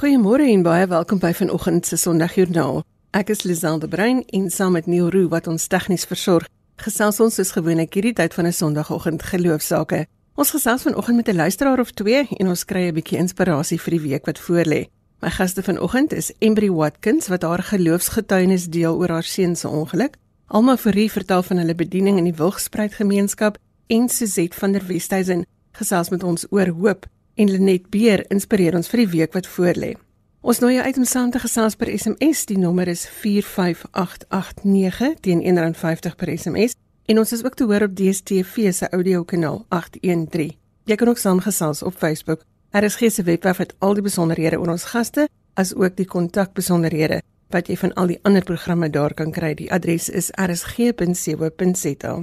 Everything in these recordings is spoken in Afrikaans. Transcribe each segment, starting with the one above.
Goeiemôre en baie welkom by vanoggend se Sondagjoernaal. Ek is Liselde Brein en saam met Neil Roo wat ons tegnies versorg, gesels ons soos gewoonlik hierdie tyd van 'n Sondagoggend geloofsaake. Ons gesels vanoggend met 'n luisteraar of twee en ons kry 'n bietjie inspirasie vir die week wat voorlê. My gaste vanoggend is Embry Watkins wat haar geloofsgetuienis deel oor haar seun se ongeluk. Alma Fourie vertel van hulle bediening in die Wilgspruit gemeenskap en Suzette van der Westhuizen gesels met ons oor hoop en Lenet Beer inspireer ons vir die week wat voorlê. Ons nooi jou uit om saam te gesels per SMS. Die nommer is 45889 teen R1.50 per SMS en ons is ook te hoor op DStv se audiokanaal 813. Jy kan ook saamgesels op Facebook. Daar is gese webwerf met al die besonderhede oor ons gaste, as ook die kontakbesonderhede wat jy van al die ander programme daar kan kry. Die adres is rsg.co.za.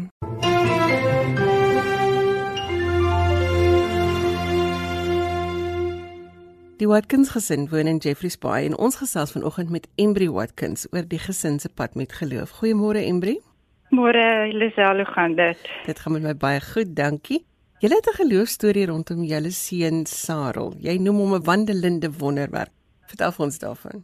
Die Watkins gesin woon in Jeffreys Bay en ons gesels vanoggend met Embry Watkins oor die gesin se pad met geloof. Goeiemôre Embry. Môre Lisel, hoe gaan dit? Dit gaan met my baie goed, dankie. Jy het 'n geloofstorie rondom julle seun Sarel. Jy noem hom 'n wandelende wonderwerk. Vertel ons daarvan.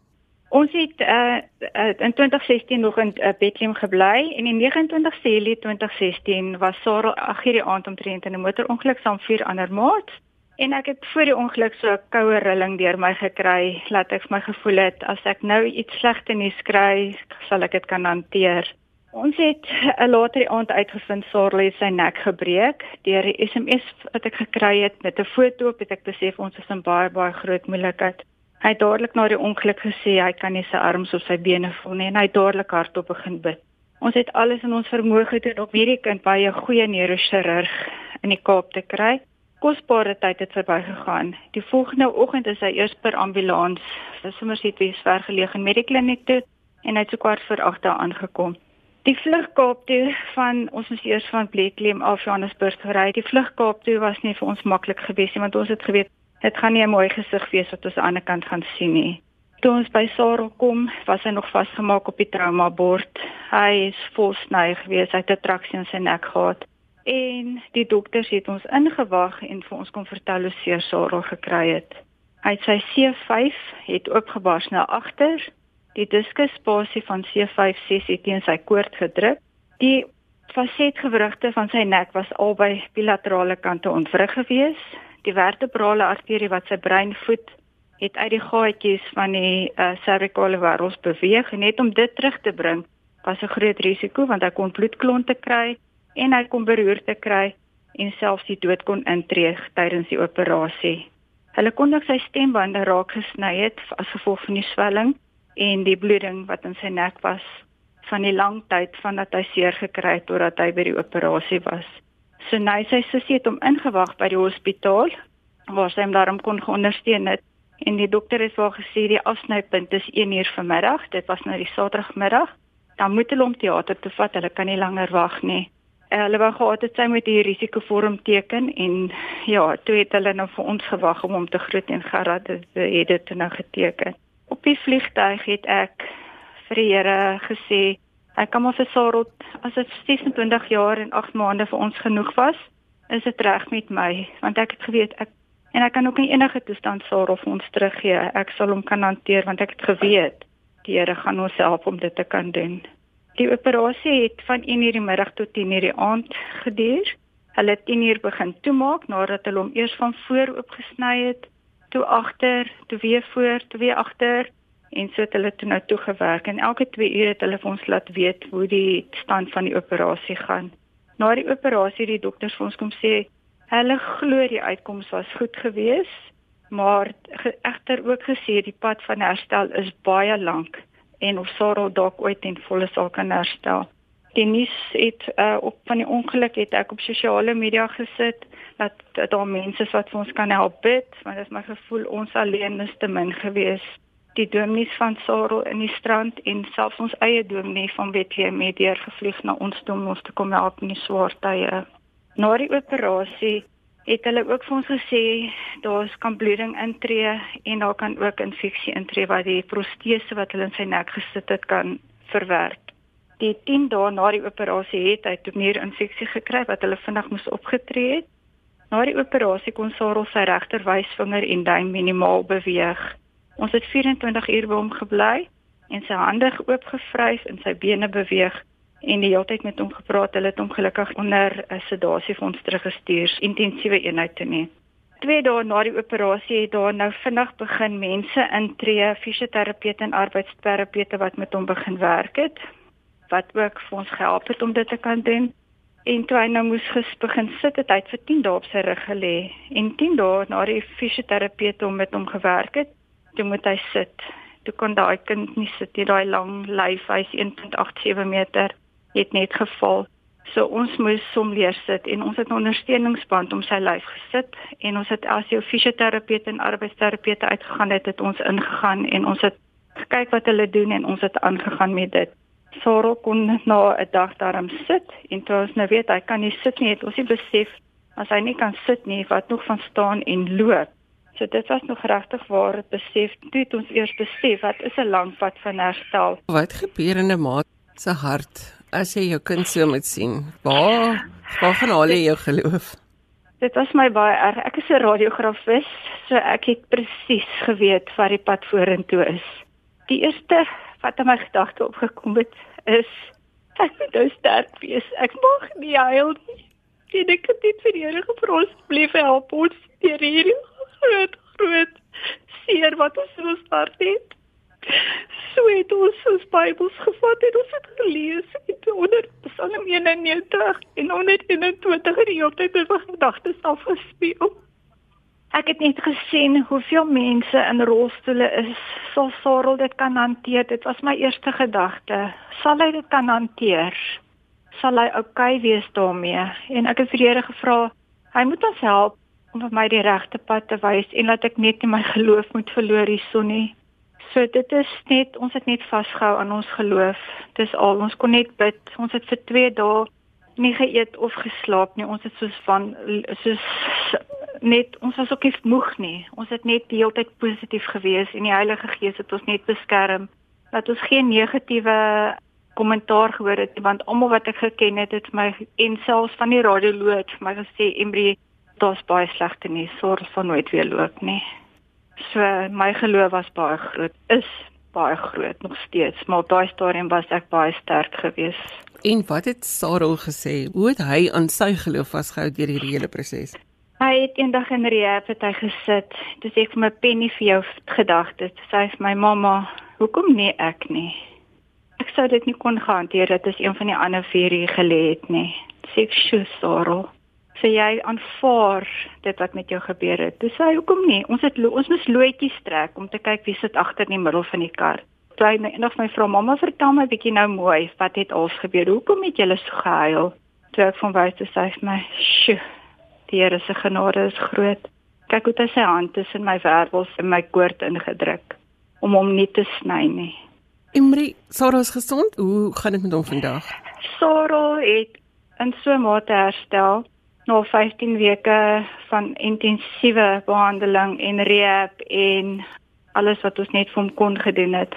Ons het uh, uh, in 2016 nog in uh, Bethlehem gebly en in 29 Julie 2016 was Sarel ag hierdie aand omtrent in 'n motorongeluk saam vier ander maats. En ek het voor die ongeluk so 'n koue rilling deur my gekry, laat ek my gevoel het as ek nou iets slegte nuus kry, sal ek dit kan hanteer. Ons het 'n later die aand uitgevind Sarah het sy nek gebreek deur die SMS wat ek gekry het met 'n foto op, het ek besef ons is in baie baie groot moeilikheid. Hy het dadelik na die ongeluk gesê hy kan nie sy arms of sy bene voel nie en hy het dadelik hardop begin bid. Ons het alles in ons vermoë gedoen om hierdie kind by 'n goeie neurochirurg in die Kaap te kry kosbare tyd het verbygegaan. Die volgende oggend is hy eers per ambulans vir Somersetwes vergeleë medikliniek toe en hy het so kwart voor 8 daar aangekom. Die vlug Kaap toe van ons moes eers van Bethlehem af Johannesburg gery. Die vlug Kaap toe was nie vir ons maklik gewees nie want ons het geweet dit gaan nie 'n mooi gesig wees wat ons aan die ander kant gaan sien nie. Toe ons by Sarel kom, was hy nog vasgemaak op die trauma bord. Hy is volsny gewees, hy het 'n traksie in sy nek gehad en die dokters het ons ingewag en vir ons kon vertel hoe seer Sarah gekry het. Hy sy C5 het oopgebars na agter. Die diskusspasie van C5-6 het teen sy koord gedruk. Die fasetgewrigte van sy nek was albei bilaterale kante ontwrig gewees. Die vertebrale arterie wat sy brein voed, het uit die gaatjies van die uh, cervicale wêreld beweeg en net om dit terug te bring was 'n groot risiko want hy kon bloedklonte kry en hy kon beroerte kry en selfs die dood kon intree tydens die operasie. Hulle kon ook sy stembande raak gesny het as gevolg van die swelling en die bloeding wat in sy nek was van die lang tyd vandat hy seer gekry het totdat hy by die operasie was. So nou sy sussie het hom ingewag by die hospitaal waar sy hom daarom kon ondersteun het en die dokter het vir gesê die afsnypunt is 1 uur vanmiddag, dit was nou die Saterdagmiddag. Dan moet hulle hom teater toe vat, hulle kan nie langer wag nie hulle wou gehad het sy met die risikovorm teken en ja, toe het hulle nou vir ons gewag om hom te groet en Gerard het, het dit nou geteken. Op die vliegtuig het ek vir die Here gesê ek kan maar vir Sarah as dit 26 jaar en 8 maande vir ons genoeg was, is dit reg met my want ek het geweet ek en ek kan ook in enige toestand Sarah vir ons teruggee. Ek sal hom kan hanteer want ek het geweet die Here gaan ons help om dit te kan doen. Die operasie het van 1:00 die middag tot 10:00 die aand geduur. Hulle het 10:00 begin toemaak nadat hulle hom eers van voor oopgesny het, toe agter, toe weer voor, toe weer agter en so het hulle toe nou toegewerk en elke 2 ure het hulle vir ons laat weet hoe die stand van die operasie gaan. Na die operasie het die dokters vir ons kom sê hulle glo die uitkoms was goed geweest, maar egter ook gesê die pad van herstel is baie lank en of Sarah dalk ooit in volle sal kan herstel. Die nuus het uh, op van die ongeluk het ek op sosiale media gesit dat, dat daar mense is wat vir ons kan help bid, want dit is my gevoel ons alleen is te min gewees. Die dominees van Sarah in die strand en selfs ons eie dominee van Bethlehem het hier gevlieg na ons toe om ons te kom help in die swaar tye. Na die operasie het hulle ook vir ons gesê daar's kan bloeding intree en daar kan ook infeksie intree wat die protese wat hulle in sy nek gesit het kan verwerk. Die 10 dae na die operasie het hy toe meer infeksie gekry wat hulle vinnig moes opgetree het. Na die operasie kon Sarah sy regter wysvinger en duim minimaal beweeg. Ons het 24 uur by hom gebly en sy hande oopgevryf en sy bene beweeg en die hele tyd met hom gepraat. Hulle het hom gelukkig onder 'n sedasie vir ons teruggestuur, intensiewe eenheid toe nie. Twee dae na die operasie het daar nou vinnig begin mense intree, fisioterapeute en arbeidsterapeute wat met hom begin werk het wat ook vir ons gehelp het om dit te kan doen. En toe hy nou moes begin sit het hy vir 10 dae op sy rug gelê en 10 dae na die fisioterapeute om met hom gewerk het, toe moet hy sit. Toe kon daai kind nie sit nie, daai lang lyf, hy's 1.87 meter het net geval. So ons moes hom leer sit en ons het 'n ondersteuningsband om sy lyf gesit en ons het as jou fisioterapeute en arbeidsterapeute uitgegaan het, het ons ingegaan en ons het gekyk wat hulle doen en ons het aangegaan met dit. Sorrel kon na 'n dag daarom sit en toe ons nou weet hy kan nie sit nie, het ons nie besef as hy nie kan sit nie, wat nog van staan en loop. So dit was nog regtig waar het besef, toe het ons eers besef wat is 'n lang pad van herstel. Wat gebeur in 'n maat se hart as jy jou kind so moet sien? Waar waar gaan al jou geloof? Dit was my baie erg. Ek is 'n radiografis, so ek het presies geweet wat die pad vorentoe is. Die eerste wat in my gedagte opgekom het is ek moet nou sterk wees. Ek mag nie huil nie. Dit ek het dit vir die Here gevra bly help ons deur hierdie groot groot seer wat ons in ons hart het so het ons ons Bybels gevat en ons het gelees en onder Psalm 91 en 121 in die hele tyd in my gedagtes afgespeel. Ek het net gesien hoeveel mense in rolstoele is. Sal Sarel dit kan hanteer? Dit was my eerste gedagte. Sal hy dit kan hanteer? Sal hy oukei okay wees daarmee? En ek het vir die Here gevra, hy moet ons help om vir my die regte pad te wys en laat ek net nie my geloof moet verloor hierson nie. So dit is net ons het net vasgehou aan ons geloof. Dis al ons kon net bid. Ons het vir 2 dae nie geëet of geslaap nie. Ons het soos van soos net ons was ook nie moeg nie. Ons het net die hele tyd positief gewees en die Heilige Gees het ons net beskerm dat ons geen negatiewe kommentaar gehoor het want almal wat ek geken het het my en selfs van die radioloog vir my gesê Embry daar's baie slegte nuus, sorg van nooit weer loop nie. So my geloof was baie groot, is baie groot nog steeds, maar daai stadium was ek baie sterk geweest. En wat het Sarah gesê? Hoe het hy aan sy geloof vasgehou deur hierdie hele proses? Hy het eendag in rehab het hy gesit. Dis ek vir my penny vir jou gedagtes. Sy sê my mamma, hoekom nie ek nie? Ek sou dit nie kon hanteer dat as een van die ander vier hier gelê het nie. Sê ek, "Sjoe, Sarah." Sê jy aanvaar dit wat met jou gebeur het. Dis hy hoekom nie? Ons het ons moes loetjies trek om te kyk wie sit agter in die middel van die kar. Toe hy eendag my vrou mamma vertel my bietjie nou mooi wat het als gebeur. Hoekom het julle so gehuil? Toe ek van buite sê vir my, "Sjoe, die Here se genade is groot." Kyk hoe hy sy hand tussen my wervels en my koord ingedruk om hom nie te sny nie. Imri, Sarah is gesond. Hoe gaan dit met hom vandag? Sarah het in so 'n mate herstel na 15 weke van intensiewe behandeling en rehab en alles wat ons net vir hom kon gedoen het,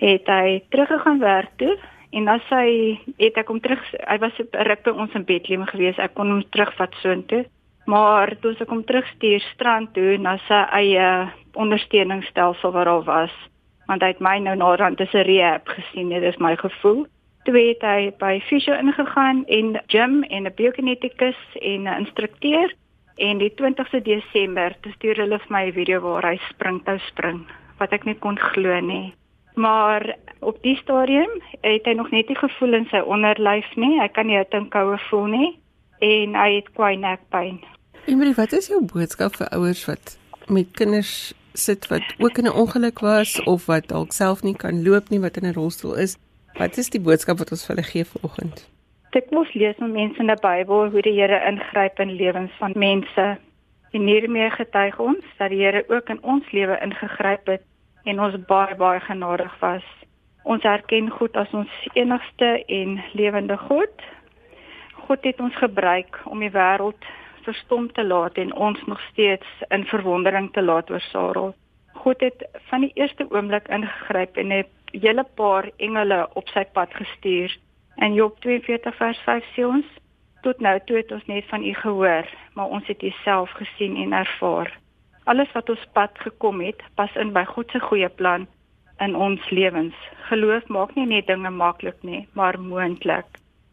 het hy teruggegaan werk toe en as hy het ek hom terug hy was op ruk by ons in Bethlehem gewees, ek kon hom terugvat soontoe. Maar toe ek hom terugstuur strand toe na sy eie ondersteuningsstelsel waar hy was, want hy het my nou na rand tussen rehab gesien, dit is my gevoel toe het hy by fisio ingegaan en gym en 'n biokineticus en 'n instrukteur en die 20ste Desember toe stuur hulle vir my 'n video waar hy springtou spring wat ek nie kon glo nie. Maar op die stadium het hy nog net nie gevoel in sy onderlyf nie. Hy kan nie hitte en koue voel nie en hy het kwai nekpyn. Emily, wat is jou boodskap vir ouers wat met kinders sit wat ook in 'n ongeluk was of wat dalk self nie kan loop nie, wat in 'n rolstoel is? Wat is die boodskap wat ons vir hulle gee vanoggend? Ek moes lees met mense in die Bybel hoe die Here ingryp in lewens van mense. En hiermee getuig ons dat die Here ook in ons lewe ingegryp het en ons baie baie genadig was. Ons erken God as ons enigste en lewende God. God het ons gebruik om die wêreld verstom te laat en ons nog steeds in verwondering te laat oor Sarah. God het van die eerste oomblik ingegryp en het hele paar engele op sy pad gestuur. In Job 42 vers 5 sê ons: "Tot nou toe het ons net van U gehoor, maar ons het U self gesien en ervaar." Alles wat ons pad gekom het, pas in by God se goeie plan in ons lewens. Geloof maak nie net dinge maklik nie, maar moontlik.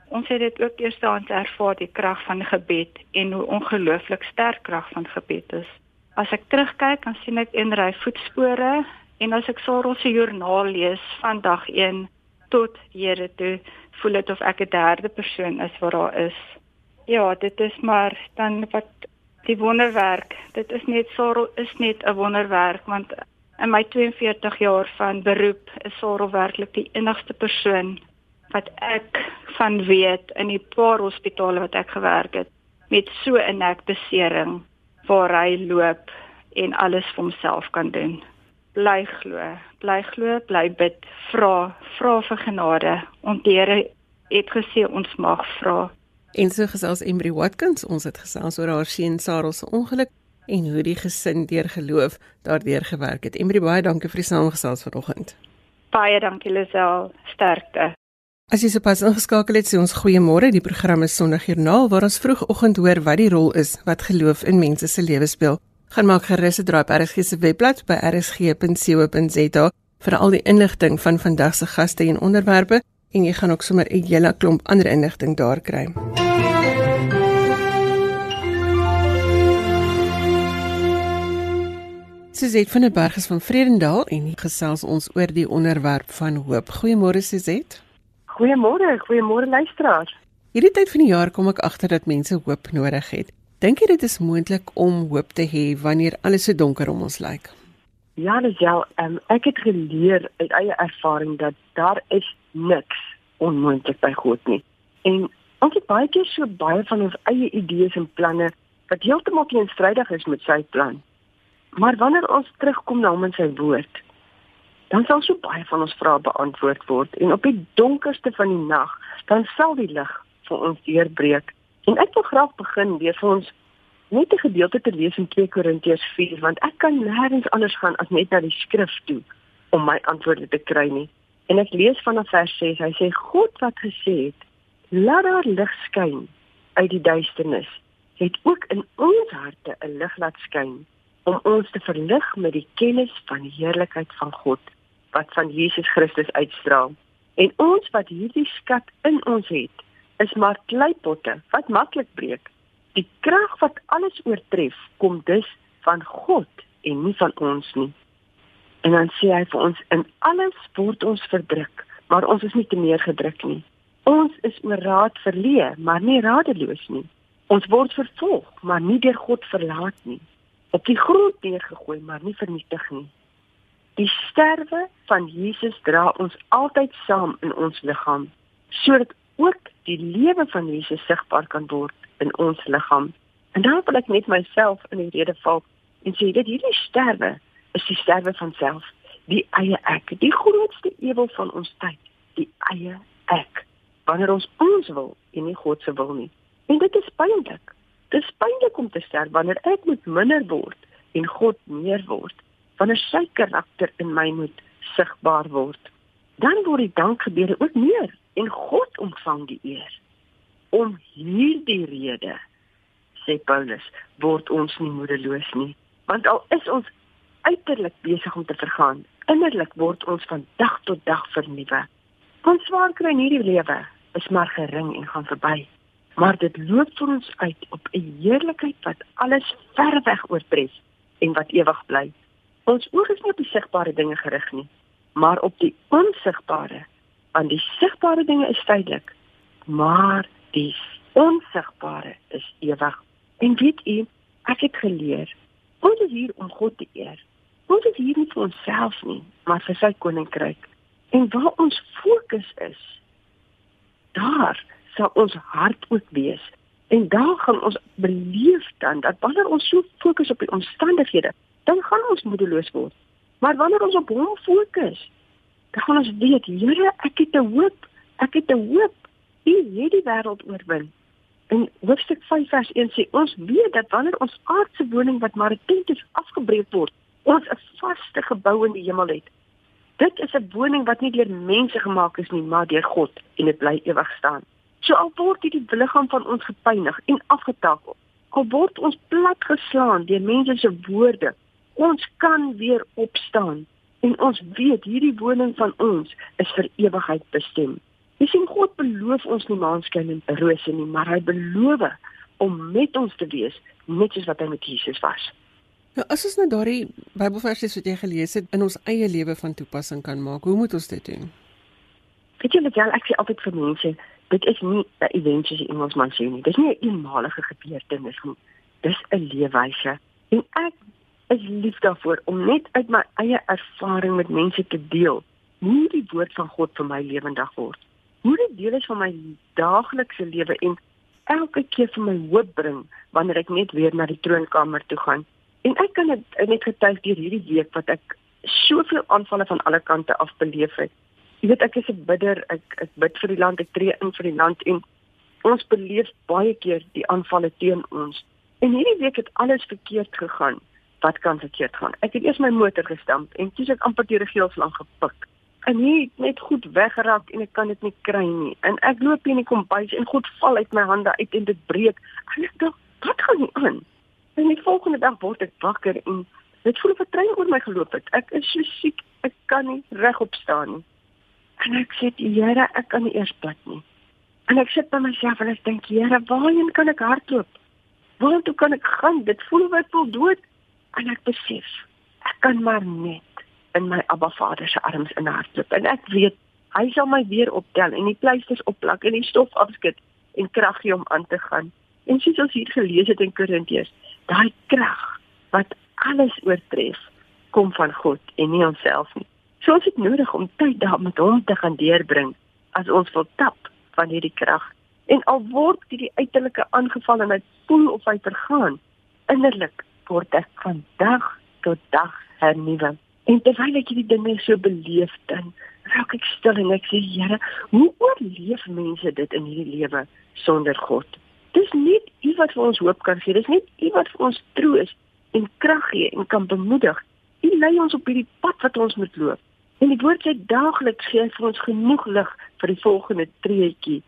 Ons het dit ook eerstens ervaar die krag van gebed en hoe ongelooflik sterk krag van gebed is. As ek terugkyk, dan sien ek en ry voetspore en as ek Sarah se joernaal lees van dag 1 tot Here toe, voel dit of ek 'n derde persoon is wat daar is. Ja, dit is maar dan wat die wonderwerk. Dit is net Sarah is net 'n wonderwerk want in my 42 jaar van beroep is Sarah werklik die enigste persoon wat ek van weet in die paar hospitale wat ek gewerk het met so 'n nekbesering waar hy loop en alles vir homself kan doen. Bly glo, bly glo, bly bid, vra, vra vir genade. Ons Here het gesê ons mag vra. En so gesels Embry Watkins, ons het gesels oor haar seun Sarah se ongeluk en hoe die gesin deur geloof daardeur gewerk het. Embry baie dankie vir die saamgesels vanoggend. Baie dankie Lisel, sterkte. As jy sopas ingeskakel het, sê ons goeiemôre. Die program is Sondagjoernaal waar ons vroegoggend hoor wat die rol is wat geloof in mense se lewens speel. Gaan maak gerus 'n draai op RSG se webblad by rsg.co.za vir al die inligting van vandag se gaste en onderwerpe en jy gaan ook sommer 'n hele klomp ander inligting daar kry. Suzette van der Berg is van Vredendaal en gesels ons oor die onderwerp van hoop. Goeiemôre Suzette. Goeiemôre, goeiemôre luisteraars. Hierdie tyd van die jaar kom ek agter dat mense hoop nodig het. Dink jy dit is moontlik om hoop te hê wanneer alles so donker om ons lyk? Ja, Lisel, um, ek het geleer uit eie ervaring dat daar is niks onmoontlik by God nie. En ons het baie keer so baie van ons eie idees en planne wat heeltemal teenstrydig is met sy plan. Maar wanneer ons terugkom na hom in sy woord, dan sal so baie van ons vrae beantwoord word en op die donkerste van die nag, dan sal die lig vir ons deurbreek. En ek wil graag begin deur vir ons net 'n gedeelte te lees in 2 Korintiërs 4 want ek kan nêrens anders gaan as net na die skrif toe om my antwoorde te kry nie. En ek lees vanaf vers 6. Hy sê God wat gesê het: "Laat daar lig skyn uit die duisternis." het ook in ons harte 'n lig laat skyn om ons te verlig met die kennis van die heerlikheid van God wat van Jesus Christus uitstraal. En ons wat hierdie skat in ons het, is maar kleipotte wat maklik breek. Die krag wat alles oortref, kom dus van God en nie van ons nie. En dan sê hy vir ons in alles word ons verdruk, maar ons is nie te neergedruk nie. Ons is oor raad verleë, maar nie radeloos nie. Ons word vervolg, maar nie deur God verlaat nie op die grond neergegooi maar nie vernietig nie. Die sterwe van Jesus dra ons altyd saam in ons liggaam sodat ook die lewe van Jesus sigbaar kan word in ons liggaam. En dan wil ek net myself in die rede val en sê dat hierdie sterwe is die sterwe van self, die eie ek, die grootste ewel van ons tyd, die eie ek. Wanneer ons ons wil en nie God se wil nie. En dit is pynlik. Dit is pynlik om te sterf wanneer ek moet minder word en God meer word. Wanneer sy karakter in my moet sigbaar word, dan word die dankgebede ook meer en God ontvang die eer. Om hierdie rede sê Paulus, word ons nie moedeloos nie, want al is ons uiterlik besig om te vergaan, innerlik word ons van dag tot dag vernuwe. Ons swaar kry in hierdie lewe is maar gering en gaan verby maar dit loop vir ons uit op 'n heerlikheid wat alles ver weg oortref en wat ewig bly. Ons oog is nie op die sigbare dinge gerig nie, maar op die onsigbare. Want die sigbare dinge is tydelik, maar die onsigbare is ewig. En weet u, ek het geleer, ons is hier om God te eer. Ons is hier nie vir onsself nie, maar vir sy koninkryk. En waar ons fokus is, daar sal ons hart ook wees. En daar gaan ons beleef dan dat wanneer ons so fokus op die omstandighede, dan gaan ons moedeloos word. Maar wanneer ons op Hom fokus, dan gaan ons weet, Here, ek het 'n hoop. Ek het 'n hoop. U het die wêreld oorwin. En hoofstuk 5 vers 1 sê ons weet dat wanneer ons aardse woning wat maar 'n tent is afgebreek word, ons 'n vaste gebou in die hemel het. Dit is 'n woning wat nie deur mense gemaak is nie, maar deur God en dit bly ewig staan. So al word hierdie liggaam van ons gepynig en afgetakel, al word ons platgeslaan deur mense se woorde Ons kan weer opstaan en ons weet hierdie woning van ons is vir ewigheid bestem. Jy sien God beloof ons nie maanskyn en rose nie, maar hy beloof om met ons te wees net soos wat hy met Jesus was. Nou as ons nou daardie Bybelverse wat jy gelees het in ons eie lewe van toepassing kan maak, hoe moet ons dit doen? Weet jy wat ek sê altyd vir mense, dit is nie 'n event soos iemand man sê nie. Dit is nie 'n eenmalige gebeurtenis nie. Dis 'n leefwyse. En ek is lief daarvoor om net uit my eie ervaring met mense te deel hoe die woord van God vir my lewendig word. Hoe dit deel is van my daaglikse lewe en elke keer vir my hoop bring wanneer ek net weer na die troonkamer toe gaan En ek kan dit net getuig deur hierdie week wat ek soveel aanvalle van alle kante af beleef het. Jy weet ek is 'n bidder, ek ek bid vir die land, ek tree in vir die land en ons beleef baie keer die aanvalle teen ons. En hierdie week het alles verkeerd gegaan. Wat kan verkeerd gaan? Ek het eers my motor gestamp en toe het amper die regiels lank gepik. En hier net goed weggeraak en ek kan dit nie kry nie. En ek loop hier in die kombuis en goed val uit my hande uit en dit breek. En ek dink, wat gaan nie aan? En die volgende dag word ek wakker en dit voel of 'n trein oor my geloop het. Ek is so siek, ek kan nie regop staan nie. En ek sê, "Here, ek kan nie eers bid nie." En ek sit by myself en ek dink, "Here, waarheen kan ek hardloop? Waartoe kan ek gaan? Dit voel of ek wil dood." En ek besef, ek kan maar net in my Abba Vader se arms in hardloop. En ek weet hy sal my weer optel en die pleisters opplak en die stof afskud en krag gee om aan te gaan. En soos ons hier gelees het in Korintiërs, daai krag wat alles oortref, kom van God en nie onsself nie. So ons het nodig om tyd daar met hom te gaan deurbring as ons wil tap van hierdie krag. En al word hierdie uiterlike aangeval en hy voel of hy vergaan, innerlik word ek van dag tot dag hernuwe. En terwyl ek hierdie dinge so beleef dan raak ek stil en ek sê Here, hoe oorleef mense dit in hierdie lewe sonder God? Dis net U wat vir ons hoop kan gee. Dis net U wat vir ons troos en krag gee en kan bemoedig. U lei ons op hierdie pad wat ons moet loop. En die woord sê daagliks gee hy vir ons genoeg lig vir die volgende treetjie.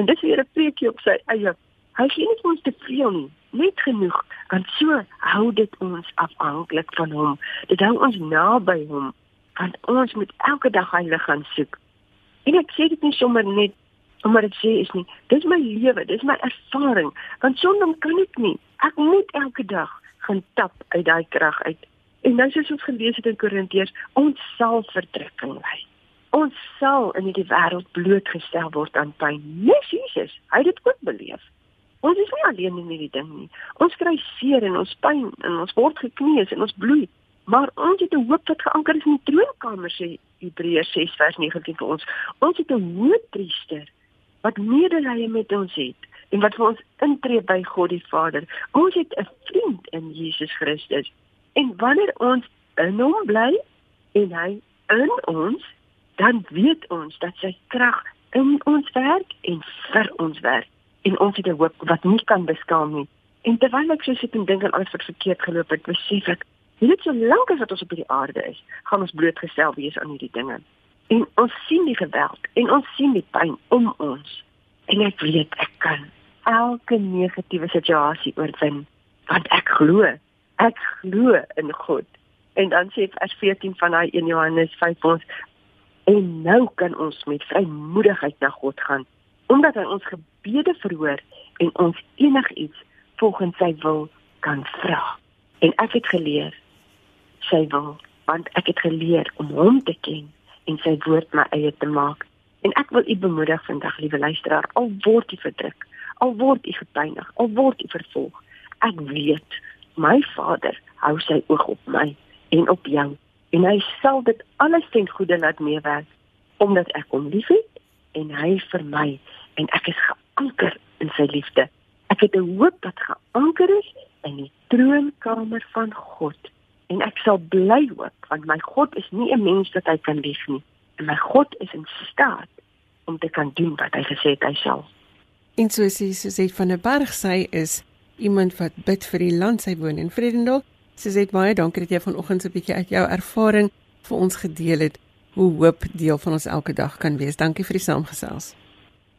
En dis weer 'n preekie op sy eie. Hy nie vir ons te veel nie, net genoeg. Want so hou dit ons afhanklik van hom. Dit hou ons naby hom. Want ons moet elke dag hy lig gaan soek. En ek sê dit nie sommer net omdat ek sê is nie dis my lewe dis my ervaring want sonder kan ek nie ek moet elke dag gaan tap uit daai krag uit en nou soos ons gelees het in Korintiërs ons sal verdrukking ly ons sal in hierdie wêreld blootgestel word aan pyn nes Jesus hy het dit ook beleef ons is nie alleen in hierdie ding nie ons kry seer en ons pyn en ons word gekneus en ons bloei maar ons het 'n hoop wat geanker is in die troonkamer sê Hebreërs 6 vers 19 vir ons ons het 'n hoëpriester wat medelee met ons het en wat vir ons intree by God die Vader. Ons het 'n vriend in Jesus Christus. En wanneer ons in hom bly en hy in ons, dan weet ons dat sy krag in ons werk en vir ons werk. En ons het 'n hoop wat nie kan beskaam nie. En terwyl ek so sit en dink aan alles wat verkeerd geloop het, besef ek, net so lank as wat ons op hierdie aarde is, gaan ons blootgestel wees aan hierdie dinge. En ons sien die geweld en ons sien die pyn om ons. En ek weet ek kan elke negatiewe situasie oorwin want ek glo. Ek glo in God. En dan sê vers 14 van daai 1 Johannes 5 ons en nou kan ons met vrymoedigheid na God gaan omdat hy ons gebede verhoor en ons enigiets volgens sy wil kan vra. En ek het geleer sy wil want ek het geleer om hom te ken en sy woord my eie te maak. En ek wil u bemoedig vandag, liewe luisteraar, al word u verdruk, al word u gepynig, al word u vervolg, ek weet my Vader hou sy oog op my en op jou en hy sal dit alles ten goeie laat meewerk omdat ek hom liefhet en hy vir my en ek is geanker in sy liefde. Ek het 'n hoop wat geanker is in die troonkamer van God en ek sal bly hoop want my God is nie 'n mens dat hy kan lief nie en my God is in staat om te kan doen wat hy gesê het hy sal. En so sê sy sê van 'n berg sy is iemand wat bid vir die land sy woon in Vredendal. Sy sê baie dankie dat jy vanoggend so 'n bietjie uit jou ervaring vir ons gedeel het hoe hoop deel van ons elke dag kan wees. Dankie vir die saamgesels.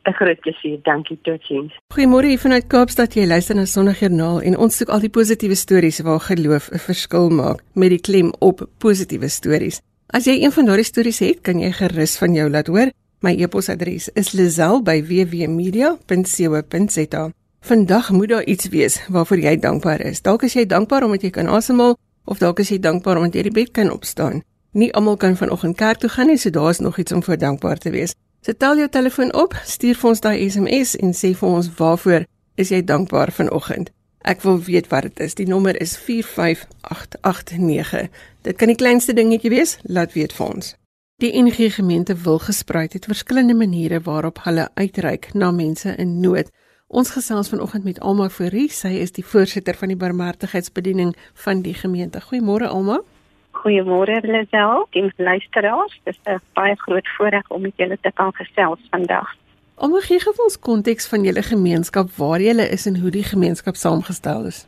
'n groot plesier. Dankie totsiens. Goeiemôre hier vanuit Kaapstad. Jy luister na Sondagjoernaal en ons soek al die positiewe stories waar geloof 'n verskil maak met die klem op positiewe stories. As jy een van daardie stories het, kan jy gerus van jou laat hoor. My e-posadres is lazel@wwmedia.co.za. Vandag moet daar iets wees waarvoor jy dankbaar is. Dalk is jy dankbaar omdat jy kan asemhaal of dalk is jy dankbaar omdat jy die bed kan opstaan. Nie almal kan vanoggend kerk toe gaan nie, so daar's nog iets om vir dankbaar te wees. So tel jou telefoon op, stuur vir ons daai SMS en sê vir ons waarvoor is jy dankbaar vanoggend. Ek wil weet wat dit is. Die nommer is 45889. Dit kan die kleinste dingetjie wees, laat weet vir ons. Die NG Gemeente wil gespruit het verskillende maniere waarop hulle uitreik na mense in nood. Ons gesels vanoggend met Alma Fourie. Sy is die voorsitter van die barmhartigheidsbediening van die gemeente. Goeiemôre Alma. Goeiemôre Lisel, die luisteraars. Dit is 'n baie groot voorreg om met julle te kan gesels vandag. Om gee gee ons konteks van julle gemeenskap, waar julle is en hoe die gemeenskap saamgestel is.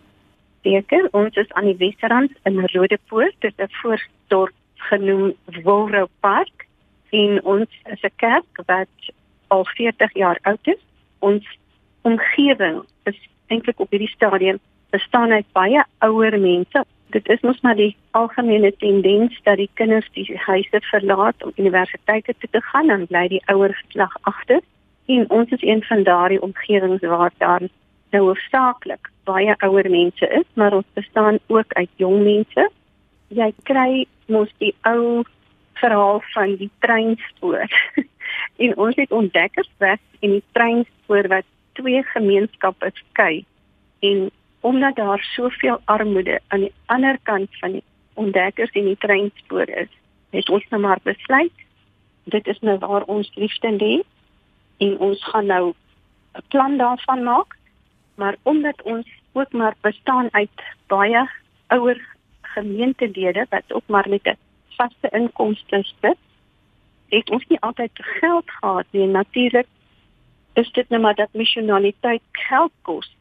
Seker, ons is aan die Wesrand in Rodepoort, dit is 'n voordorp genoem Wolrou Park en ons is 'n kerk wat al 40 jaar oud is. Ons omgewing is eintlik op hierdie stadium bestaan uit baie ouer mense dit is mos maar die algemene tendens dat die kinders die huise verlaat om universiteite toe te gaan en bly die ouer geslag agter. En ons is een van daardie omgewings waar daar nou hoofsaaklik baie ouer mense is, maar ons bestaan ook uit jong mense. Jy kry mos die ou verhaal van die treinspoor. en ons het ontdekkersweg in die treinspoor wat twee gemeenskappe skei en omdat daar soveel armoede aan die ander kant van die ontdekkers en die treinspoor is, het ons nou maar besluit dit is nou waar ons liefde lê en ons gaan nou 'n plan daarvan maak. Maar omdat ons ook maar bestaan uit baie ouer gemeentelede wat ook maar met 'n vaste inkomste sit, het ons nie altyd geld gehad nie. Natuurlik is dit nou maar dat missionaliteit geld kos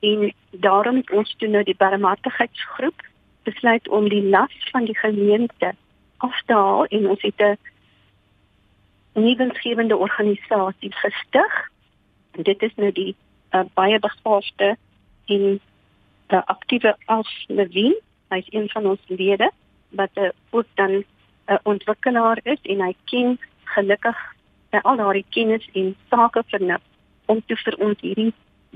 en daarom het ons toe nou die barmhartigheidsgroep besluit om die las van die gemeente af te haal en ons het 'n nuwensgewende organisasie gestig. En dit is nou die uh, baie begaafde en uh, aktiewe Als Levin, hy is een van ons lede wat uh, ook dan 'n uh, ontwikkelaar is en hy ken gelukkig uh, al daardie kennis en sake vernuf om te vir ons hierdie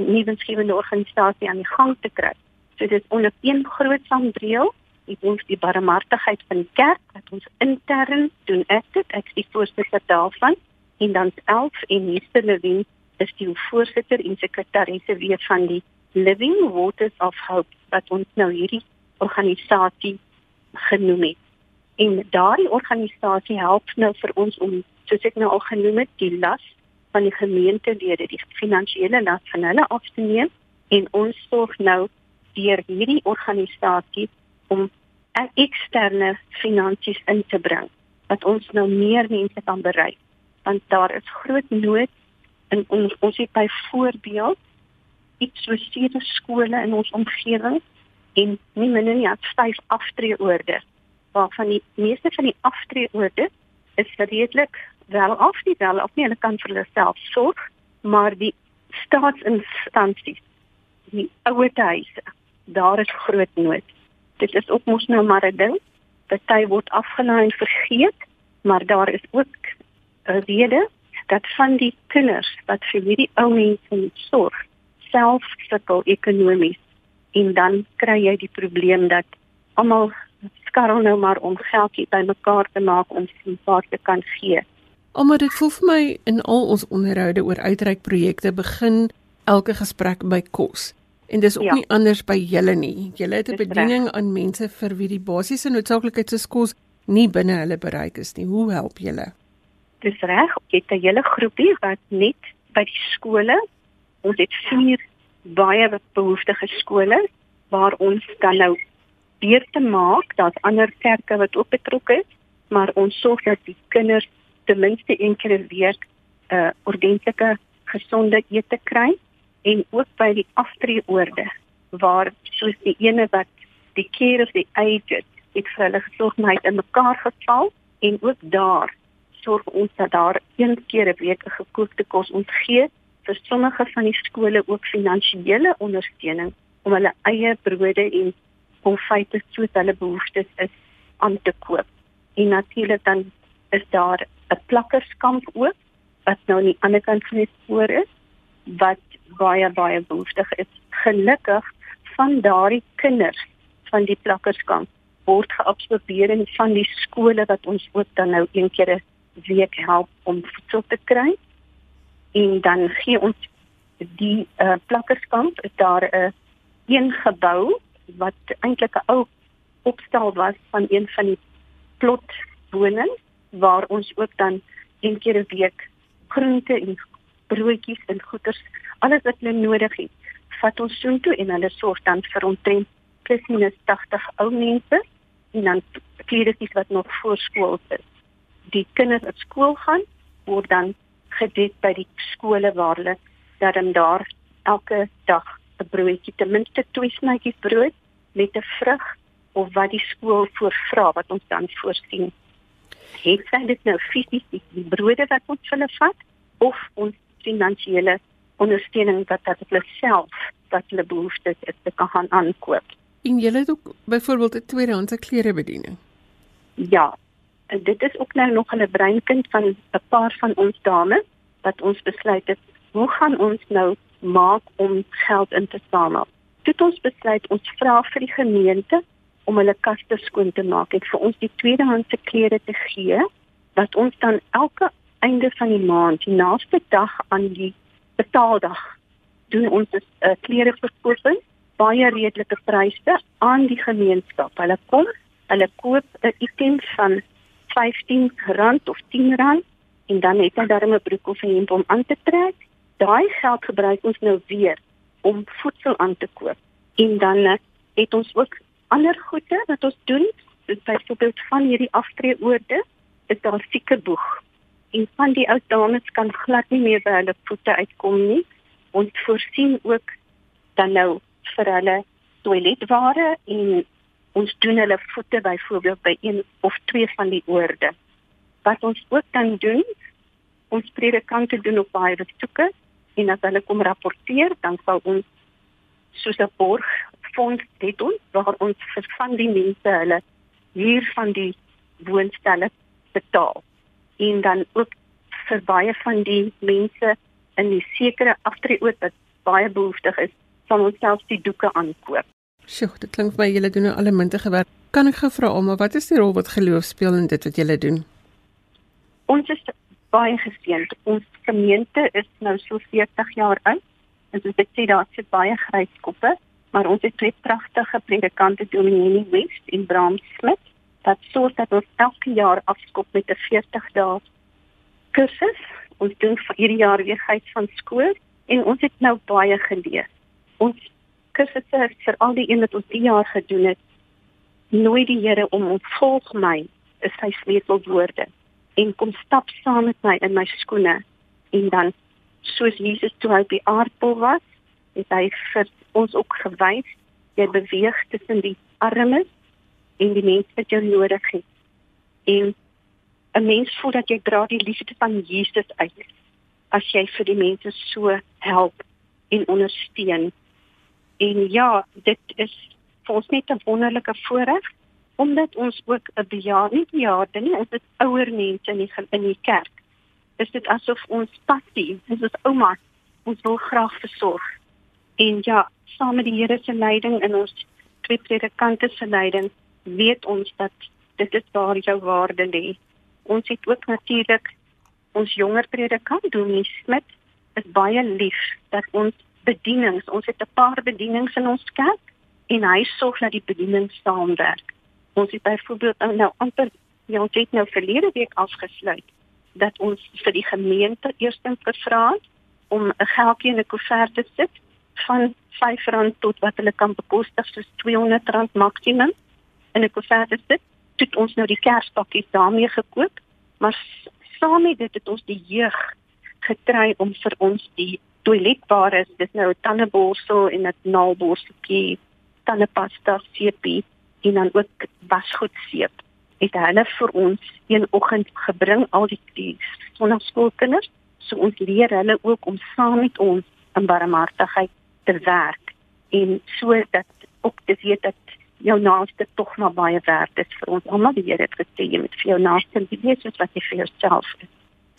nuwensgewende organisasie aan die gang te kry. So dit is onder een groot sambreel, dit ons die barmhartigheid van die kerk wat ons intern doen ek dit, ek is die voorsitter daarvan en dan 11 en Mr Levin is die voorsitter en sekretarisse weer van die Living Waters of Hope wat ons nou hierdie organisasie genoem het. En daardie organisasie help nou vir ons om soos ek nou al genoem het, die las van die gemeentelede die finansiële las van hulle af te neem en ons sorg nou deur hierdie organisasie om eksterne finansies in te bring wat ons nou meer mense kan bereik want daar is groot nood in ons ons het byvoorbeeld iets so sewe skole in ons omgewing en nie minder nie as vyf aftreeorde waarvan die meeste van die aftreeorde is redelik wel af nie wel of nie. Hulle kan vir hulle self sorg maar die staatsinstansies die ouer huise daar is groot nood. Dit is ook mos nou maar 'n ding. Party word afgelaai en vergeet maar daar is ook 'n rede dat van die kinders wat vir hierdie ou mense moet sorg self sukkel ekonomies. En dan kry jy die probleem dat almal skarrel nou maar om geldjie bymekaar te maak om sy paar te kan gee. Omdat dit voel vir my in al ons onderhoude oor uitreikprojekte begin elke gesprek by kos. En dis ook ja. nie anders by julle nie. Julle het 'n bediening recht. aan mense vir wie die basiese noodsaaklikheid soos kos nie binne hulle bereik is nie. Hoe help julle? Dis reg. Ek het 'n hele groepie wat net by die skole, ons het vier baie behoeftige skole waar ons dan nou weer te maak. Daar's ander kerke wat ook betrokke is, maar ons sorg dat die kinders ten minste een keer 'n week 'n uh, ordentlike gesonde ete kry en ook by die aftreeorde waar soos die ene wat die care of the aged het vir hulle gesorg maar het in mekaar geval en ook daar sorg ons dat daar een keer 'n week 'n gekookte kos ontgee vir sommige van die skole ook finansiële ondersteuning om hulle eie brode en konfyte soos hulle behoeftes is aan te koop. En natuurlik dan is daar 'n plakkerskamp ook wat nou aan die ander kant van die spoor is wat baie baie behoeftig is. Gelukkig van daardie kinders van die plakkerskamp word geabsorbeer in van die skole wat ons ook dan nou een keer 'n week help om voedsel te kry. En dan gee ons die uh, plakkerskamp daar 'n uh, een gebou wat eintlik 'n ou opstel was van een van die plotwonings waar ons ook dan een keer 'n week groente en broodjies en goeders alles wat hulle nodig het vat ons soontoe en hulle sorg dan vir omtrent plus minus 80 ou mense en dan kleertjies wat nog voor skool is. Die kinders wat skool gaan word dan gedek by die skole waar hulle dan daar elke dag 'n broodjie ten minste twee snytjies brood met 'n vrug of wat die skool voorvra wat ons dan voorsien. Het sy dit nou fisies die brode wat ons hulle vat of ons finansiële ondersteuning wat dat hulle self wat hulle behoeftes is te kan gaan aankoop. En jy het ook byvoorbeeld 'n tweedehandse klerebediening. Ja, en dit is ook nou nog 'n breinkind van 'n paar van ons dames wat ons besluit het, hoe gaan ons nou maak om geld in te samel? Dit ons besluit ons vra vir die gemeente om hulle kaste skoon te maak en vir ons die tweedehandse klere te gee wat ons dan elke einde van die maand, die naaste dag aan die betaaldag, doen ons 'n uh, klere verkooping baie redelike pryse aan die gemeenskap. Hulle kom, hulle koop 'n item van R15 of R10 en dan het hy daarmee 'n broek of 'n hemp om aan te trek. Daai geld gebruik ons nou weer om voedsel aan te koop. En dan eh, het ons ook ander goede wat ons doen. Dit byvoorbeeld van hierdie aftreeorde is daar sekerboeg. En van die ou dames kan glad nie meer by hulle voete uitkom nie. Ons voorsien ook dan nou vir hulle toiletware en ons doen hulle voete byvoorbeeld by een of twee van die oorde. Wat ons ook dan doen, ons predikante doen op baie besoeke en as hulle kom rapporteer, dan sal ons soos 'n borg fonds het ons waar ons vir van die mense hulle huur van die woonstelle betaal. En dan ook vir baie van die mense in die sekere aftreeoord wat baie behoeftig is, van onsself die doeke aankoop. Sjoe, dit klink vir my julle doen nou alle muntige werk. Kan ek gevra om wat is die rol wat geloof speel in dit wat julle doen? Ons is baie geseënd. Ons gemeente is nou so 40 jaar oud. En soos ek sê daar sit baie gryskoppe, maar ons het twee pragtige predikante Dominee West en Bram Smit wat sorg dat ons elke jaar afskop met 'n 40 dae kursus. Ons doen vir hierdie jaar weer gehad van skool en ons het nou baie geleer ons kursusse vir al die een wat ons die jaar gedoen het nooi die Here om ons volg my is sy sleutelwoorde en kom stap saam met my in my skoene en dan soos Jesus toe hy by aardbol was het hy vir ons ook gewys jy beweeg tussen die armes en die mense wat jou nodig het en 'n mens voel dat jy dra die liefde van Jesus uit as jy vir die mense so help en ondersteun En ja, dit is vir ons net 'n wonderlike voorreg omdat ons ook 'n bejaarde, nie bejaarde nie, dit ouer mense in die in die kerk. Is dit asof ons passie, dis ons ouma, ons wil graag versorg. En ja, saam met die Here se leiding en ons twee predikante se leiding, weet ons dat dit is waar jou waarde lê. Ons het ook natuurlik ons jonger predikant Dominee Smit is baie lief dat ons bedienings. Ons het 'n paar bedienings in ons kerk en hy sorg dat die bedienings saamwerk. Ons het byvoorbeeld nou amper ja, ons het nou verlede week afgesluit dat ons vir die gemeente eerstens gevra het om 'n geldjie in 'n koevert te sit van R5 tot wat hulle kan bekostig soos R200 maksimum in 'n koevert te sit. Dit ons nou die kerspakkies daarmee gekoop, maar saam met dit het ons die jeug gekry om vir ons die toiletware is dis nou tandeborsel en 'n naalborseltjie, tandepasta, seepie en dan ook wasgoed seep. Het hulle vir ons een oggend gebring al die die sonnaskoolkinders. So ons leer hulle ook om saam met ons in barmhartigheid te werk en so dat ook te weet dat jou naaste tog maar baie werd is vir ons almal. Die Here het gesê jy moet vir jou naaste wees soos wat jy vir jouself is.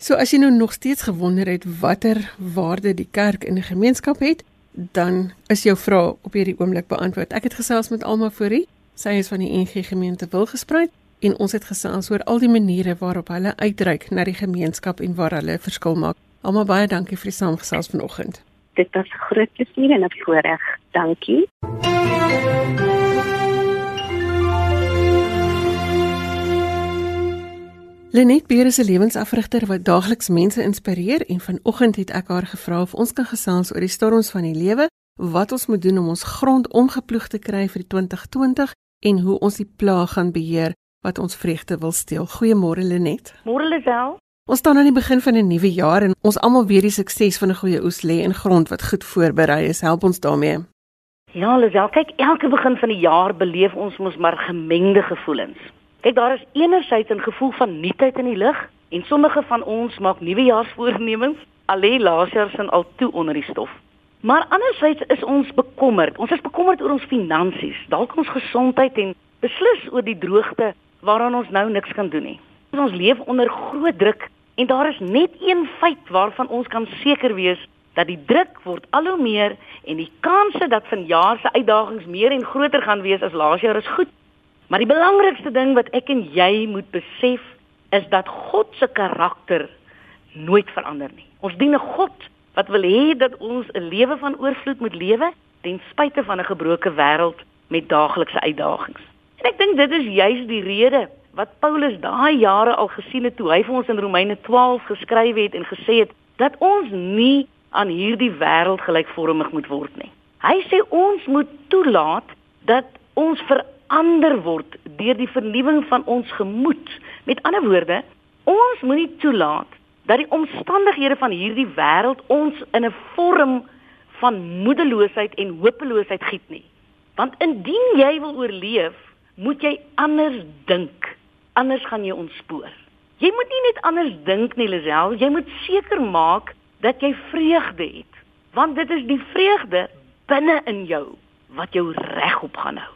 So as jy nou nog steeds gewonder het watter waarde die kerk in 'n gemeenskap het, dan is jou vraag op hierdie oomblik beantwoord. Ek het gesels met Alma Fourie. Sy is van die NG gemeente Wilgespreid en ons het gesels oor al die maniere waarop hulle uitreik na die gemeenskap en waar hulle 'n verskil maak. Alma baie dankie vir die saamgesels vanoggend. Dit was groot plesier en 'n voorreg. Dankie. Lenet Beer is 'n lewensafrigter wat daagliks mense inspireer en vanoggend het ek haar gevra of ons kan gesels oor die storms van die lewe, wat ons moet doen om ons grond omgeploeg te kry vir die 2020 en hoe ons die plaag gaan beheer wat ons vreugde wil steel. Goeiemôre Lenet. Môre Lisel. Ons staan aan die begin van 'n nuwe jaar en ons almal weet die sukses van 'n goeie oes lê in grond wat goed voorberei is. Help ons daarmee. Ja, Lisel, kyk, elke begin van die jaar beleef ons mos maar gemengde gevoelens. Kyk, daar is enerzijds 'n gevoel van nuutheid in die lug en sommige van ons maak nuwejaarsvoornemens al lê laas jaar sin al toe onder die stof. Maar anderzijds is ons bekommerd. Ons is bekommerd oor ons finansies, dalk ons gesondheid en beslis oor die droogte waaraan ons nou niks kan doen nie. Ons leef onder groot druk en daar is net een feit waarvan ons kan seker wees dat die druk word al hoe meer en die kanse dat vanjaar se uitdagings meer en groter gaan wees as laas jaar is goed. Maar die belangrikste ding wat ek en jy moet besef is dat God se karakter nooit verander nie. Ons dien 'n God wat wil hê dat ons 'n lewe van oorvloed moet lewe ten spyte van 'n gebroke wêreld met daaglikse uitdagings. En ek dink dit is juis die rede wat Paulus daai jare al gesien het toe hy vir ons in Romeine 12 geskryf het en gesê het dat ons nie aan hierdie wêreld gelykvormig moet word nie. Hy sê ons moet toelaat dat ons ver verander word deur die vernuwing van ons gemoed. Met ander woorde, ons moenie toelaat dat die omstandighede van hierdie wêreld ons in 'n vorm van moedeloosheid en hopeloosheid giet nie. Want indien jy wil oorleef, moet jy anders dink. Anders gaan jy ontspoor. Jy moet nie net anders dink nie, Lisel, jy moet seker maak dat jy vreugde het. Want dit is die vreugde binne in jou wat jou regop gaan hou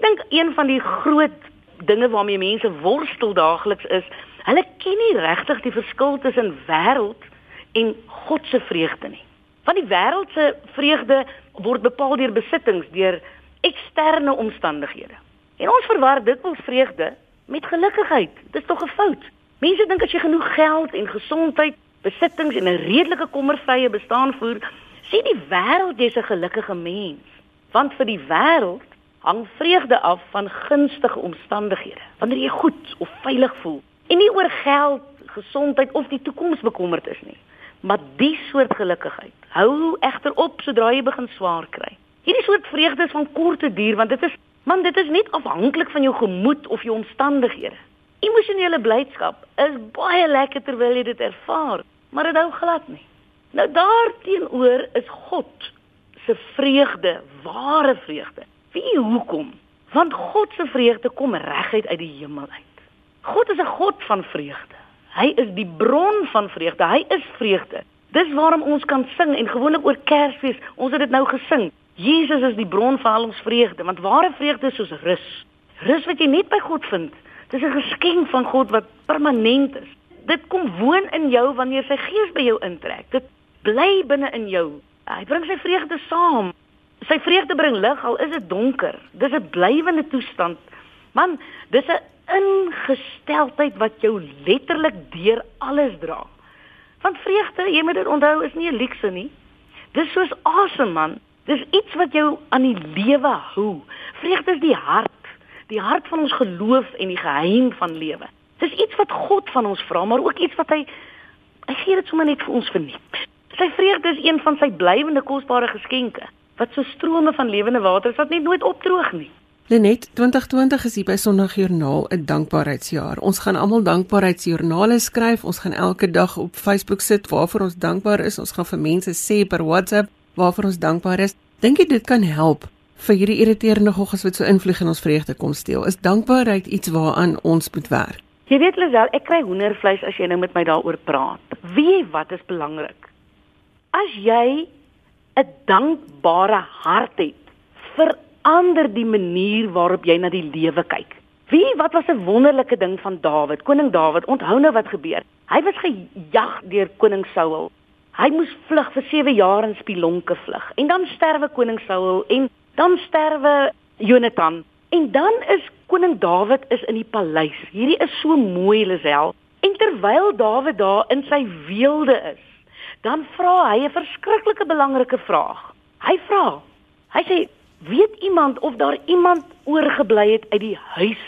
dink een van die groot dinge waarmee mense worstel daagliks is, hulle ken nie regtig die verskil tussen wêreld en God se vreugde nie. Want die wêreld se vreugde word bepaal deur besittings, deur eksterne omstandighede. En ons verwar dikwels vreugde met gelukkigheid. Dit is tog 'n fout. Mense dink as jy genoeg geld en gesondheid, besittings en 'n redelike kommervrye bestaan voer, sê die wêreld jy's 'n gelukkige mens. Want vir die wêreld hang vreugde af van gunstige omstandighede. Wanneer jy goed of veilig voel en nie oor geld, gesondheid of die toekoms bekommerd is nie. Maar die soort gelukkigheid hou egter op sodra jy begin swaar kry. Hierdie soort vreugde is van korte duur want dit is man dit is nie afhanklik van jou gemoed of jou omstandighede. Emosionele blydskap is baie lekker terwyl jy dit ervaar, maar dit hou glad nie. Nou daarteenoor is God se vreugde, ware vreugde. Wie hoekom? Want God se vreugde kom reguit uit die hemel uit. God is 'n God van vreugde. Hy is die bron van vreugde. Hy is vreugde. Dis waarom ons kan sing en gewoonlik oor Kersfees, ons het dit nou gesing. Jesus is die bron van al ons vreugde, want ware vreugde is soos rus. Rus wat jy net by God vind. Dis 'n geskenk van God wat permanent is. Dit kom woon in jou wanneer sy gees by jou intrek. Dit bly binne in jou. Hy bring sy vreugde saam sy vreugde bring lig al is dit donker. Dis 'n blywende toestand. Man, dis 'n ingesteldheid wat jou letterlik deur alles dra. Want vreugde, jy moet dit onthou, is nie 'n luukse nie. Dis soos asem, man. Dis iets wat jou aan die lewe hou. Vreugde is die hart, die hart van ons geloof en die geheim van lewe. Dis iets wat God van ons vra, maar ook iets wat hy hy gee dit sommer net vir ons verniet. Sy vreugde is een van sy blywende kosbare geskenke wat so strome van lewende water is wat net nooit opdroog nie. Lenet 2020 is hier by Sondagjoernaal 'n dankbaarheidsjaar. Ons gaan almal dankbaarheidsjoernale skryf. Ons gaan elke dag op Facebook sit waarvoor ons dankbaar is. Ons gaan vir mense sê per WhatsApp waarvoor ons dankbaar is. Dink jy dit kan help vir hierdie irriterende goggas wat so invlieg in ons vreugde kom steel? Is dankbaarheid iets waaraan ons moet werk? Jy weet Lisel, ek kry hoendervleis as jy nou met my daaroor praat. Wie wat is belangrik? As jy 'n dankbare hart het, verander die manier waarop jy na die lewe kyk. Wie wat was 'n wonderlike ding van Dawid, koning Dawid. Onthou nou wat gebeur. Hy was gejag deur koning Saul. Hy moes vlug vir 7 jaar in spilonke vlug. En dan sterwe koning Saul en dan sterwe Jonathan. En dan is koning Dawid is in die paleis. Hierdie is so mooi, Lisel. En terwyl Dawid daar in sy weelde is, dan vra hy 'n verskriklike belangrike vraag. Hy vra. Hy sê, "Weet iemand of daar iemand oorgebly het uit die huis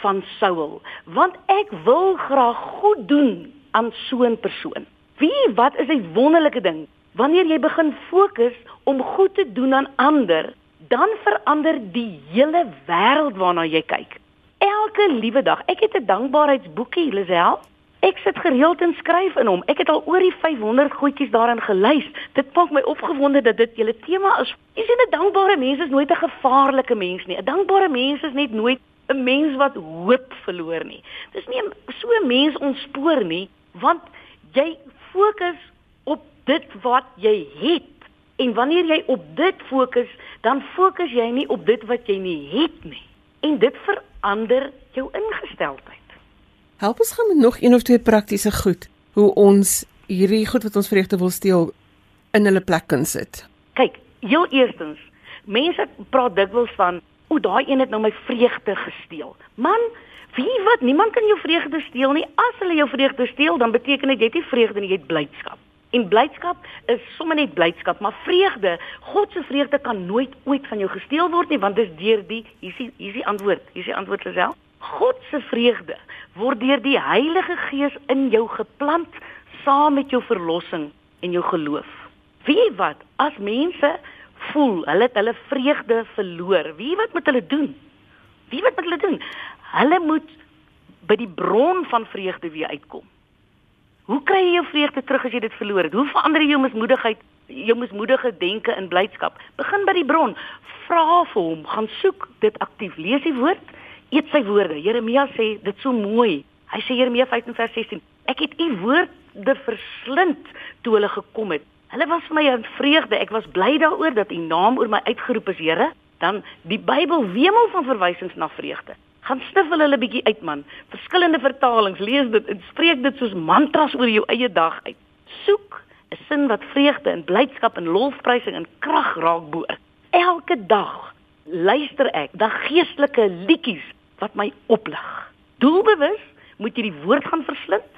van Saul? Want ek wil graag goed doen aan so 'n persoon." Wie wat is 'n wonderlike ding? Wanneer jy begin fokus om goed te doen aan ander, dan verander die hele wêreld waarna jy kyk. Elke liewe dag. Ek het 'n dankbaarheidsboekie, Lisel. Ek sit gereeld en skryf in hom. Ek het al oor die 500 goedjies daarin gelys. Dit maak my opgewonde dat dit julle tema is. Jy sien 'n dankbare mens is nooit 'n gevaarlike mens nie. 'n Dankbare mens is net nooit 'n mens wat hoop verloor nie. Dis nie so 'n mens ontspoor nie, want jy fokus op dit wat jy het. En wanneer jy op dit fokus, dan fokus jy nie op dit wat jy nie het nie. En dit verander jou ingesteldheid. Help ons gaan met nog een of twee praktiese goed hoe ons hierdie goed wat ons vreugde wil steel in hulle plek kan sit. Kyk, heel eerstens, mense praat dikwels van, "O, daai een het nou my vreugde gesteel." Man, wie wat niemand kan jou vreugde steel nie. As hulle jou vreugde steel, dan beteken dit jy het nie vreugde nie, jy het blydskap. En blydskap is sommer net blydskap, maar vreugde, God se vreugde kan nooit ooit van jou gesteel word nie, want dis deur die hier is hier is die antwoord, hier is die antwoord self. God se vreugde word deur die Heilige Gees in jou geplant saam met jou verlossing en jou geloof. Wie wat as mense voel hulle het hulle vreugde verloor, wie wat moet hulle doen? Wie wat moet hulle doen? Hulle moet by die bron van vreugde weer uitkom. Hoe kry jy jou vreugde terug as jy dit verloor het? Hoe verander jy jou mismoedigheid, jou mismoedige denke in blydskap? Begin by die bron. Vra vir hom, gaan soek dit aktief. Lees die woord eet sy woorde. Jeremia sê dit so mooi. Hy sê Jeremia 15 vers 16: Ek het u woorde verslind toe hulle gekom het. Hulle was vir my 'n vreugde. Ek was bly daaroor dat u naam oor my uitgeroep is, Here. Dan die Bybel wemel van verwysings na vreugde. Gaan stiffel hulle bietjie uit man. Verskillende vertalings lees dit en spreek dit soos mantras oor jou eie dag uit. Soek 'n sin wat vreugde en blydskap en lofprysing en krag raak bo. Elke dag luister ek da geestelike liedjies wat my oplig. Doelbewus moet jy die woord gaan verslind.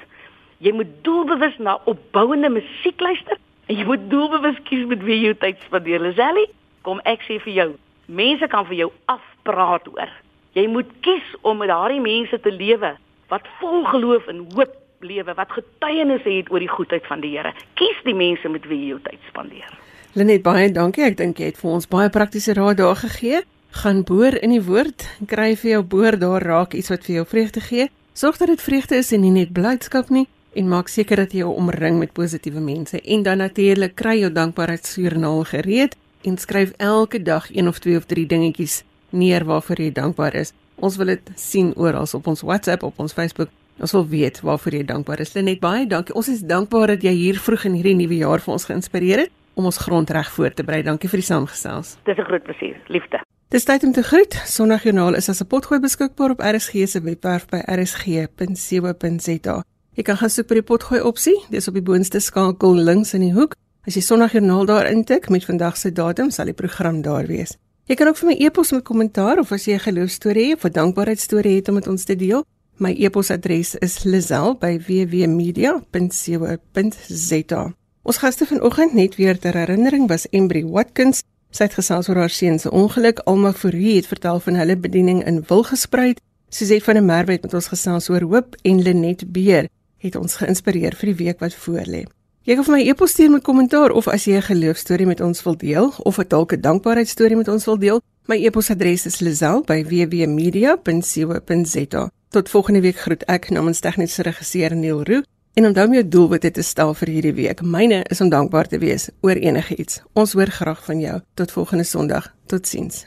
Jy moet doelbewus na opbouende musiek luister en jy moet doelbewus kies met wie jy jou tyd spandeer. Liseli, kom ek sê vir jou, mense kan vir jou afpraat hoor. Jy moet kies om met daardie mense te lewe wat vol geloof en hoop lewe, wat getuienisse het oor die goedheid van die Here. Kies die mense met wie jy jou tyd spandeer. Lenet, baie dankie. Ek dink jy het vir ons baie praktiese raad daar gegee gaan boor in die woord, kry vir jou boor daar raak iets wat vir jou vreugde gee. Sorg dat dit vreugde is en nie net blydskap nie en maak seker dat jy jou omring met positiewe mense en dan natuurlik kry jou dankbaarheidsjoernaal gereed en skryf elke dag een of twee of drie dingetjies neer waarvoor jy dankbaar is. Ons wil dit sien oral op ons WhatsApp, op ons Facebook. Ons wil weet waarvoor jy dankbaar is. Net baie dankie. Ons is dankbaar dat jy hier vroeg in hierdie nuwe jaar vir ons geïnspireer het om ons grond reg voor te berei. Dankie vir die saamgesels. Dis 'n groot plesier. Liefde. Dis tyd om te groet. Sondagjoernaal is as 'n potgooi beskikbaar op RSG se webwerf by rsg.co.za. Jy kan gaan soek by die potgooi opsie. Dis op die boonste skakel links in die hoek. As jy Sondagjoernaal daar intik met vandag se datum, sal die program daar wees. Jy kan ook vir my e-pos met kommentaar of as jy 'n geloofstorie of 'n dankbaarheidstorie het om met ons te deel. My e-posadres is lizel@wwmedia.co.za. Ons gaste vanoggend net weer ter herinnering was Embry Watkins Sy het gesels oor haar seun se ongeluk. Alma Fourie het vertel van hulle bediening in Wilgespreid. Suzette van der Merwe het met ons gesels oor hoop en Lenet Beer het ons geïnspireer vir die week wat voorlê. Jy kan vir my e-pos stuur met kommentaar of as jy 'n geloofstorie met ons wil deel of 'n dalk 'n dankbaarheidstorie met ons wil deel. My e-posadres is lazel@wwmedia.co.za. Tot volgende week groet ek namens tegniese regisseur Neil Roo En onthou om jou doelwitte te stel vir hierdie week. Myne is om dankbaar te wees oor enigiets. Ons hoor graag van jou. Tot volgende Sondag. Totsiens.